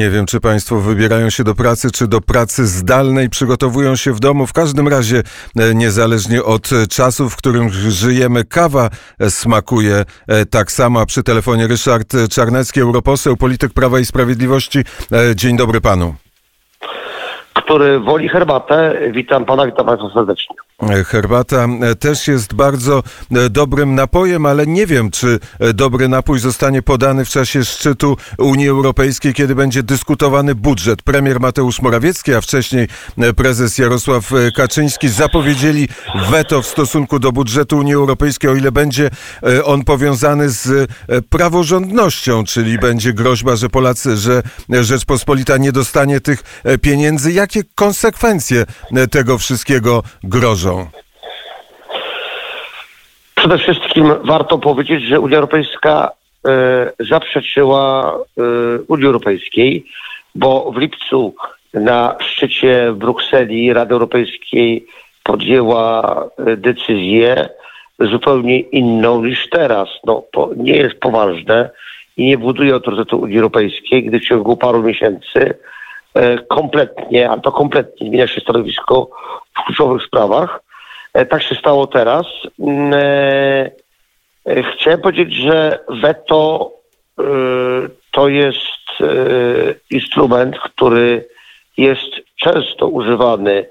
Nie wiem, czy Państwo wybierają się do pracy, czy do pracy zdalnej, przygotowują się w domu. W każdym razie, e, niezależnie od czasu, w którym żyjemy, kawa smakuje e, tak samo. Przy telefonie Ryszard Czarnecki, europoseł, polityk Prawa i Sprawiedliwości. E, dzień dobry Panu. Który woli herbatę. Witam Pana, witam Państwa serdecznie. Herbata e, też jest bardzo e, dobrym napojem, ale nie wiem, czy e, dobry napój zostanie podany w czasie szczytu Unii Europejskiej, kiedy będzie dyskutowany budżet. Premier Mateusz Morawiecki, a wcześniej prezes Jarosław Kaczyński zapowiedzieli weto w stosunku do budżetu Unii Europejskiej, o ile będzie on powiązany z praworządnością, czyli będzie groźba, że Polacy, że Rzeczpospolita nie dostanie tych pieniędzy. Jakie konsekwencje tego wszystkiego grożą? Przede wszystkim warto powiedzieć, że Unia Europejska e, zaprzeczyła e, Unii Europejskiej, bo w lipcu na szczycie w Brukseli Rady Europejskiej podjęła e, decyzję zupełnie inną niż teraz. No, to nie jest poważne i nie buduje autorytetu Unii Europejskiej, gdy w ciągu paru miesięcy e, kompletnie, a to kompletnie zmienia się stanowisko w kluczowych sprawach. E, tak się stało teraz. Mm, e, e, chciałem powiedzieć, że weto to jest instrument, który jest często używany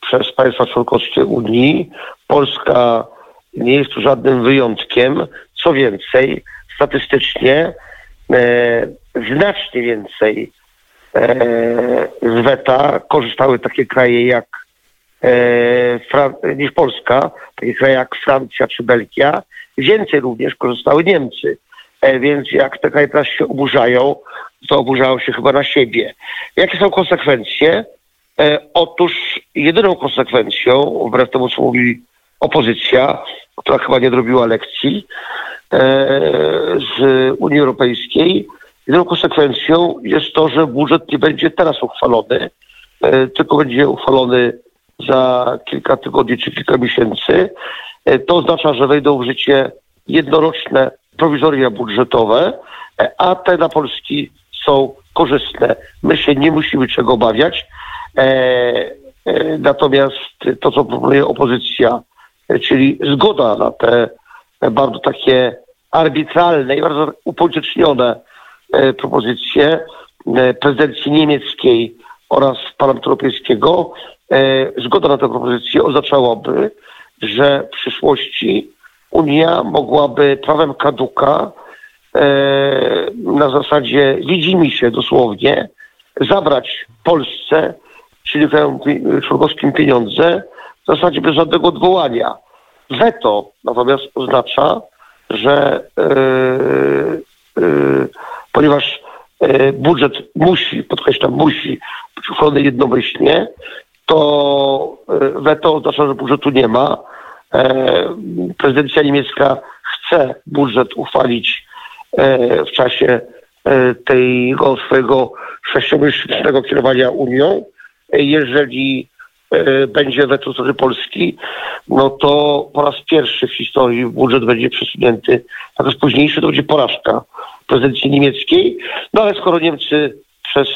przez państwa członkowskie Unii. Polska nie jest tu żadnym wyjątkiem. Co więcej, statystycznie znacznie więcej z weta korzystały takie kraje jak e, niż Polska, takie kraje jak Francja czy Belgia. Więcej również korzystały Niemcy. E, więc jak te kraje teraz się oburzają, to oburzają się chyba na siebie. Jakie są konsekwencje? E, otóż jedyną konsekwencją, wbrew temu co mówi opozycja, która chyba nie zrobiła lekcji e, z Unii Europejskiej, jedyną konsekwencją jest to, że budżet nie będzie teraz uchwalony, e, tylko będzie uchwalony za kilka tygodni czy kilka miesięcy. E, to oznacza, że wejdą w życie jednoroczne prowizoria budżetowe, e, a te dla Polski są korzystne. My się nie musimy czego obawiać. Natomiast to, co proponuje opozycja, czyli zgoda na te bardzo takie arbitralne i bardzo upolitycznione propozycje prezydencji niemieckiej oraz Parlamentu Europejskiego, E, zgoda na tę propozycję oznaczałaby, że w przyszłości Unia mogłaby prawem kaduka e, na zasadzie widzimy się dosłownie zabrać Polsce, czyli krajom członkowskim pieniądze w zasadzie bez żadnego odwołania. Weto natomiast oznacza, że yy, yy, ponieważ budżet musi, podkreślam, musi być uchwalony jednomyślnie, to e, weto oznacza, że budżetu nie ma. E, prezydencja niemiecka chce budżet uchwalić e, w czasie tego swojego sześciomiesięcznego kierowania Unią. Jeżeli będzie weto strony Polski, no to po raz pierwszy w historii budżet będzie przesunięty. Natomiast późniejszy to będzie porażka prezydencji niemieckiej. No ale skoro Niemcy przez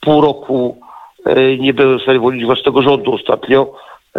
pół roku E, nie były w stanie wolić własnego rządu ostatnio,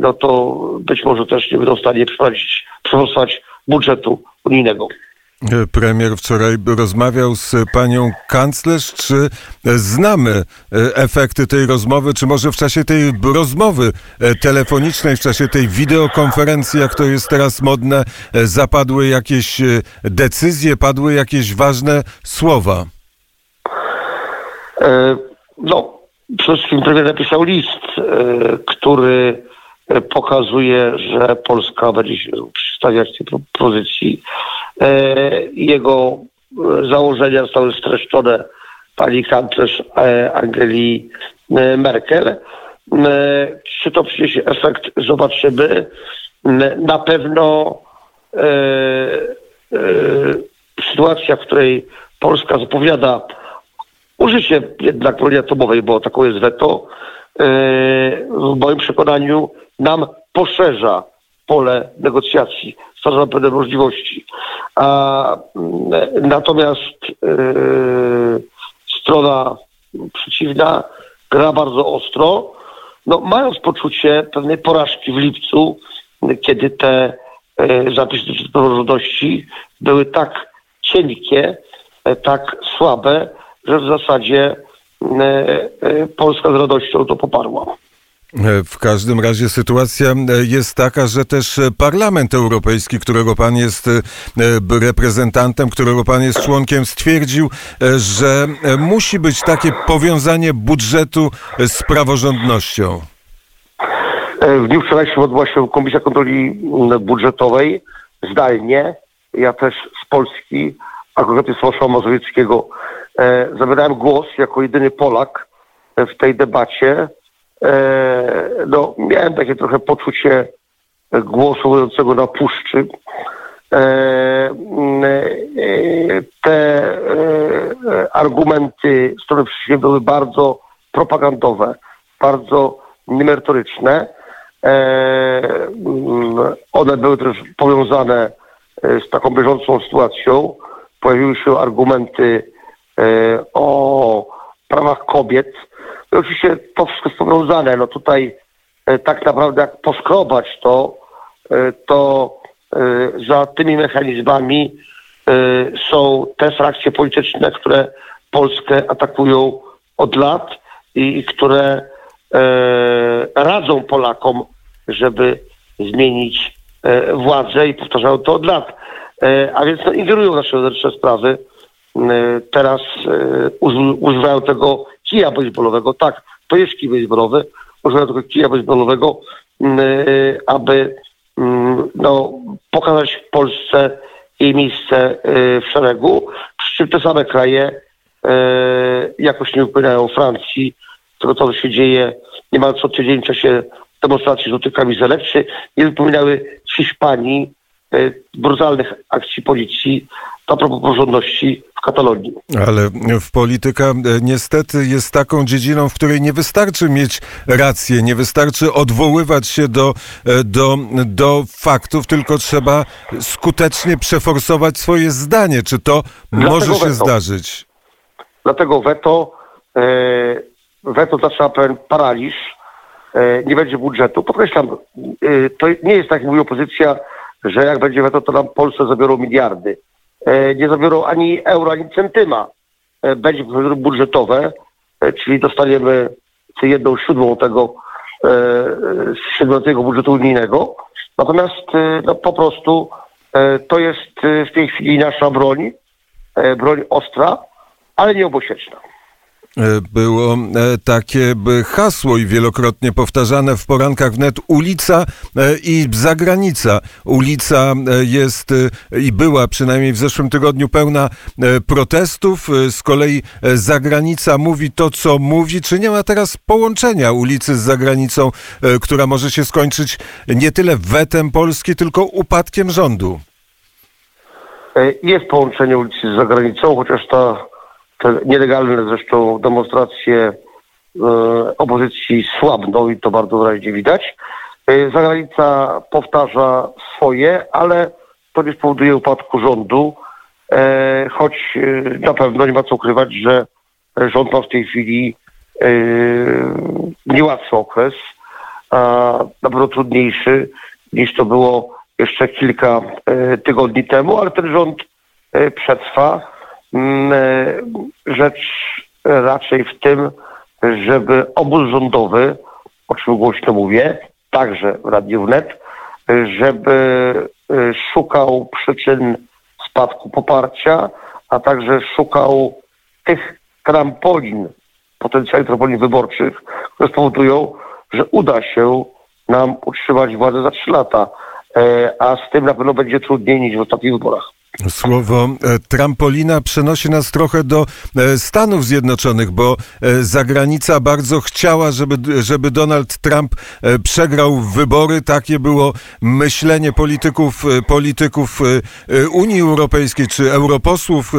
no to być może też nie będą w stanie przeprowadzić, przeprowadzić budżetu unijnego. Premier wczoraj rozmawiał z panią kanclerz. Czy znamy e, efekty tej rozmowy? Czy może w czasie tej rozmowy e, telefonicznej, w czasie tej wideokonferencji, jak to jest teraz modne, zapadły jakieś decyzje, padły jakieś ważne słowa? No, Przede wszystkim premier napisał list, e, który e, pokazuje, że Polska będzie się przedstawiać tej propozycji. E, jego założenia zostały streszczone pani kanclerz Angeli Merkel. Czy to przyniesie efekt, zobaczymy. Na pewno sytuacja, w której Polska zapowiada użycie jednak broni atomowej, bo taką jest weto, e, w moim przekonaniu nam poszerza pole negocjacji, stwarza pewne możliwości. A, mm, natomiast e, strona przeciwna gra bardzo ostro, no, mając poczucie pewnej porażki w lipcu, kiedy te e, zapisy praworządności były tak cienkie, e, tak słabe, że w zasadzie Polska z radością to poparła. E, W każdym razie sytuacja e, jest taka, że też e, Parlament Europejski, którego pan jest reprezentantem, którego pan jest członkiem, stwierdził, że musi być takie powiązanie budżetu z praworządnością. W dniu wczorajszym odbyła się Komisja Kontroli Budżetowej zdalnie. Ja też z Polski, a konkretnie z Włosza Mazowieckiego, zabierałem głos jako jedyny Polak w tej debacie. E, no, miałem takie trochę poczucie głosu mówiącego na puszczy. E, mm, e, te argumenty strony przeciwnej były bardzo propagandowe, bardzo niemerytoryczne. Mm, one były też powiązane z taką bieżącą sytuacją. Pojawiły się argumenty o prawach kobiet. I oczywiście to wszystko powiązane. No tutaj e, tak naprawdę jak poskrobać to, e, to e, za tymi mechanizmami są te frakcje polityczne, które Polskę atakują od lat i które radzą Polakom, żeby zmienić władzę i powtarzają to od lat. A więc no, ingerują w nasze wewnętrzne sprawy. Teraz uży- używają tego kija baseballowego. Tak, to jest kij baseballowy. Używają tego kija e, aby mm, no, pokazać Polsce jej miejsce e, w szeregu. Przy czym te same kraje e, jakoś nie upłynają Francji, tego co się dzieje niemal co tydzień w czasie demonstracji żółtych kamizelek, czy nie wypominały Hiszpanii e, brutalnych akcji policji a propos porządności w Katalonii. Ale w polityka e, niestety jest taką dziedziną, w której nie wystarczy mieć rację, nie wystarczy odwoływać się do, e, do, do faktów, tylko trzeba skutecznie przeforsować swoje zdanie. Czy to Dlatego może się weto. zdarzyć? Dlatego weto, e, weto zaczyna pewien paraliż, e, nie będzie budżetu. Podkreślam, e, to nie jest tak, jak mówi opozycja, że jak będzie weto, to nam Polsce zabiorą miliardy. E, nie zabiorą ani euro, ani centyma. E, będzie budżetowe, e, czyli dostaniemy jedną siódmą tego z siedmioletniego budżetu unijnego. Natomiast no, po prostu to jest w tej chwili nasza broń, broń ostra, ale nie obosieczna. E, Było e, takie hasło i wielokrotnie powtarzane w porankach wnet ulica e, i zagranica. Ulica jest i była przynajmniej w zeszłym tygodniu pełna protestów. Z kolei zagranica mówi to, co mówi. Czy nie ma teraz połączenia ulicy z zagranicą, która może się skończyć nie tyle wetem Polski, tylko upadkiem rządu? Jest połączenie ulicy z zagranicą, chociaż ta, te nielegalne zresztą demonstracje e, opozycji słabną i to bardzo wyraźnie widać. E, zagranica powtarza swoje, ale to nie spowoduje upadku rządu, e, choć na pewno nie ma co ukrywać, że rząd ma w tej chwili niełatwy okres, a na pewno trudniejszy niż to było jeszcze kilka tygodni temu, ale ten rząd przetrwa. Mm, e, Rzecz raczej w tym, żeby obóz rządowy, o czym głośno mówię, także w Radiu Wnet, żeby e, szukał przyczyn spadku poparcia, a także szukał tych trampolin, potencjalnych trampolin wyborczych, które spowodują, że uda się nam utrzymać władzę za trzy lata. E, a z tym na pewno będzie trudniej niż w ostatnich wyborach. Słowo e, trampolina przenosi nas trochę do e, Stanów Zjednoczonych, bo e, zagranica bardzo chciała, żeby, żeby Donald Trump przegrał wybory. Takie było myślenie polityków, polityków Unii Europejskiej czy europosłów,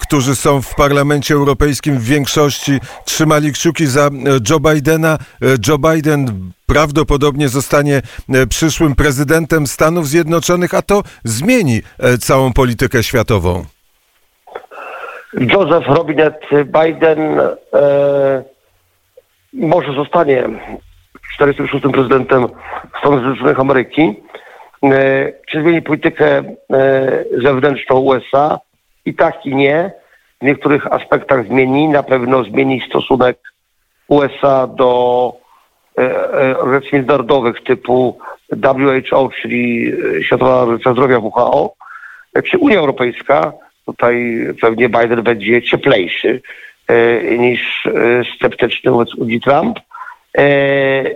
którzy są w Parlamencie Europejskim w większości, trzymali kciuki za Joe Bidena. Joe Biden prawdopodobnie zostanie e, przyszłym prezydentem Stanów Zjednoczonych, a to zmieni e, całą politykę światową. Joseph Robinet Biden e, może zostanie 46. prezydentem Stanów Zjednoczonych Ameryki. E, czy zmieni politykę e, zewnętrzną USA? I tak i nie. W niektórych aspektach zmieni. Na pewno zmieni stosunek USA do organizacji międzynarodowych typu WHO, czyli e, Światowa Organizacja Zdrowia WHO, e, czy Unia Europejska. Tutaj pewnie Biden będzie cieplejszy e, niż e, sceptyczny wobec Unii Trump. E, e,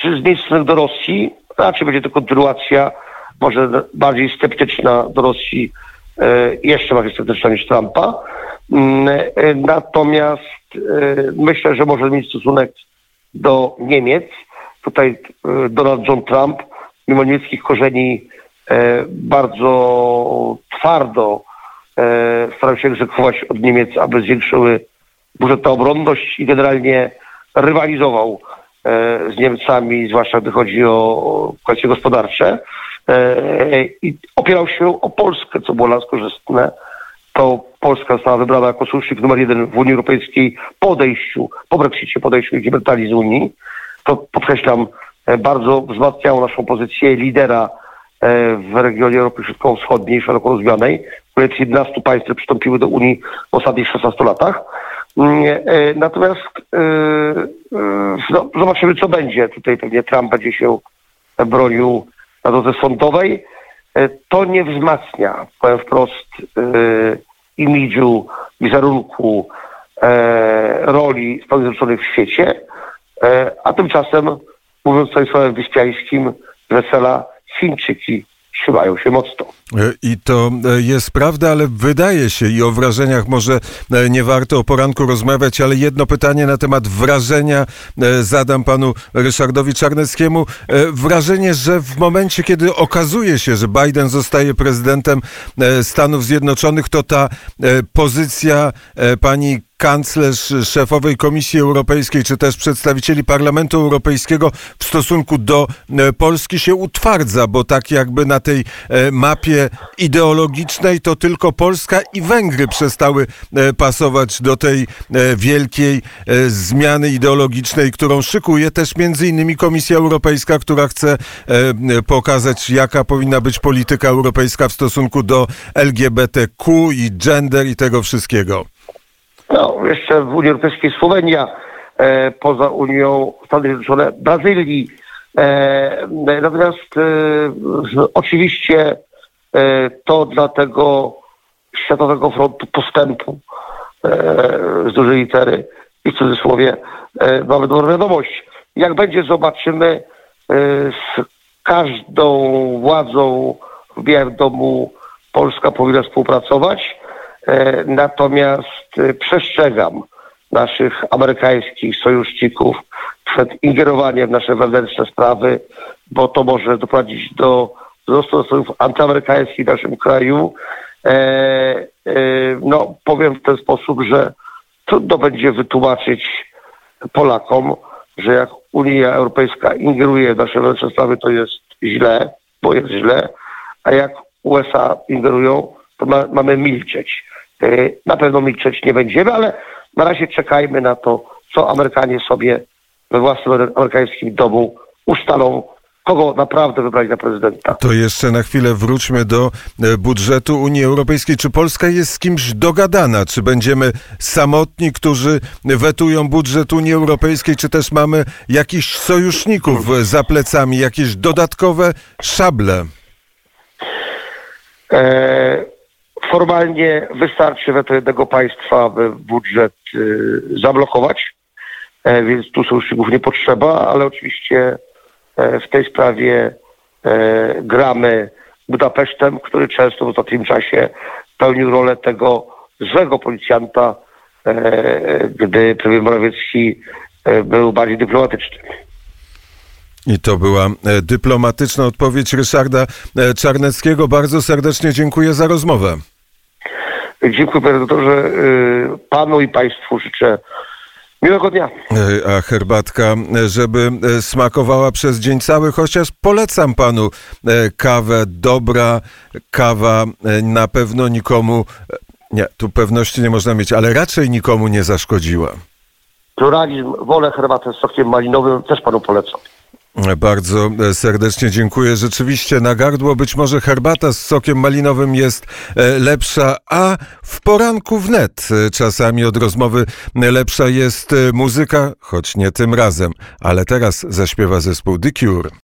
czy zmieni stosunek do Rosji? Raczej będzie to kontynuacja, może bardziej sceptyczna do Rosji, e, jeszcze bardziej sceptyczna niż Trumpa. Mm, e, Natomiast e, myślę, że może mieć stosunek do Niemiec. Tutaj e, Donald John Trump, mimo niemieckich korzeni, e, bardzo twardo e, starał się egzekwować od Niemiec, aby zwiększyły budżet na obronność i generalnie rywalizował z Niemcami, zwłaszcza gdy chodzi o kwestie gospodarcze. I opierał się o Polskę, co było dla nas korzystne. To Polska została wybrana jako sojusznik numer jeden w Unii Europejskiej po odejściu, po Brexicie, po odejściu Brytanii z Unii. To podkreślam, e, bardzo wzmacniało naszą pozycję lidera e, w regionie Europy Środkowo-Wschodniej, szeroko rozumianej, które jest 11 państw, przystąpiły do Unii w ostatnich 16 latach. Mm, e, Natomiast no, zobaczymy, co będzie. Tutaj pewnie Trump będzie się bronił na drodze sądowej. E, To nie wzmacnia, powiem wprost, e, imidżu, wizerunku, e, roli Stanów Zjednoczonych w świecie, a tymczasem, mówiąc sobie słowem wyspiańskim, wesela Chińczyki trzymają się mocno. E, I to e, jest prawda, ale wydaje się i o wrażeniach może e, nie warto o poranku rozmawiać, ale jedno pytanie na temat wrażenia zadam panu Ryszardowi Czarneckiemu. Wrażenie, że w momencie, kiedy okazuje się, że Biden zostaje prezydentem Stanów Zjednoczonych, to ta pozycja pani kanclerz szefowej Komisji Europejskiej, czy też przedstawicieli Parlamentu Europejskiego w stosunku do e, Polski się utwardza, bo tak jakby na tej e, mapie ideologicznej to tylko Polska i Węgry przestały e, pasować do tej wielkiej zmiany ideologicznej, którą szykuje też między innymi Komisja Europejska, która chce pokazać, jaka powinna być polityka europejska w stosunku do LGBTQ i gender i tego wszystkiego. No, jeszcze w Unii Europejskiej Słowenia, e, poza Unią Stany Zjednoczone, Brazylii. E, natomiast e, oczywiście e, to dla tego Światowego Frontu Postępu e, z dużej litery i w cudzysłowie e, mamy dobrą wiadomość. Jak będzie, zobaczymy z każdą władzą w Białym Domu Polska powinna współpracować. E, Natomiast e, przestrzegam naszych amerykańskich sojuszników przed ingerowaniem w nasze wewnętrzne sprawy, bo to może doprowadzić do wzrostu nastrojów antyamerykańskich w naszym kraju. E, no, powiem w ten sposób, że trudno będzie wytłumaczyć Polakom, że jak Unia Europejska ingeruje w nasze wewnętrzne sprawy, to jest źle, bo jest źle, a jak USA ingerują, to ma, mamy milczeć. E, Na pewno milczeć nie będziemy, ale na razie czekajmy na to, co Amerykanie sobie we własnym amerykańskim domu ustalą, kogo naprawdę wybrali na prezydenta. To jeszcze na chwilę wróćmy do e, budżetu Unii Europejskiej. Czy Polska jest z kimś dogadana? Czy będziemy samotni, którzy wetują budżet Unii Europejskiej, czy też mamy jakichś sojuszników za plecami, jakieś dodatkowe szable? E, formalnie wystarczy weto jednego państwa, aby budżet y, zablokować, e, więc tu sojuszników nie potrzeba, ale oczywiście e, w tej sprawie e, gramy Budapesztem, który często w ostatnim czasie pełnił rolę tego złego policjanta, gdy premier Morawiecki był bardziej dyplomatyczny. I to była dyplomatyczna odpowiedź Ryszarda Czarneckiego. Bardzo serdecznie dziękuję za rozmowę. Dziękuję panie doktorze. Y, Panu i Państwu życzę miłego dnia. E, A herbatka, żeby e, smakowała przez dzień cały, chociaż polecam panu kawę. Dobra kawa na pewno nikomu Nie, tu pewności nie można mieć, ale raczej nikomu nie zaszkodziła. Pluralizm, wolę herbatę z sokiem malinowym, też panu polecam. Bardzo e, serdecznie dziękuję. Rzeczywiście na gardło być może herbata z sokiem malinowym jest e, lepsza, a w poranku wnet e, czasami od rozmowy lepsza jest muzyka, choć nie tym razem. Ale teraz zaśpiewa zespół The Cure.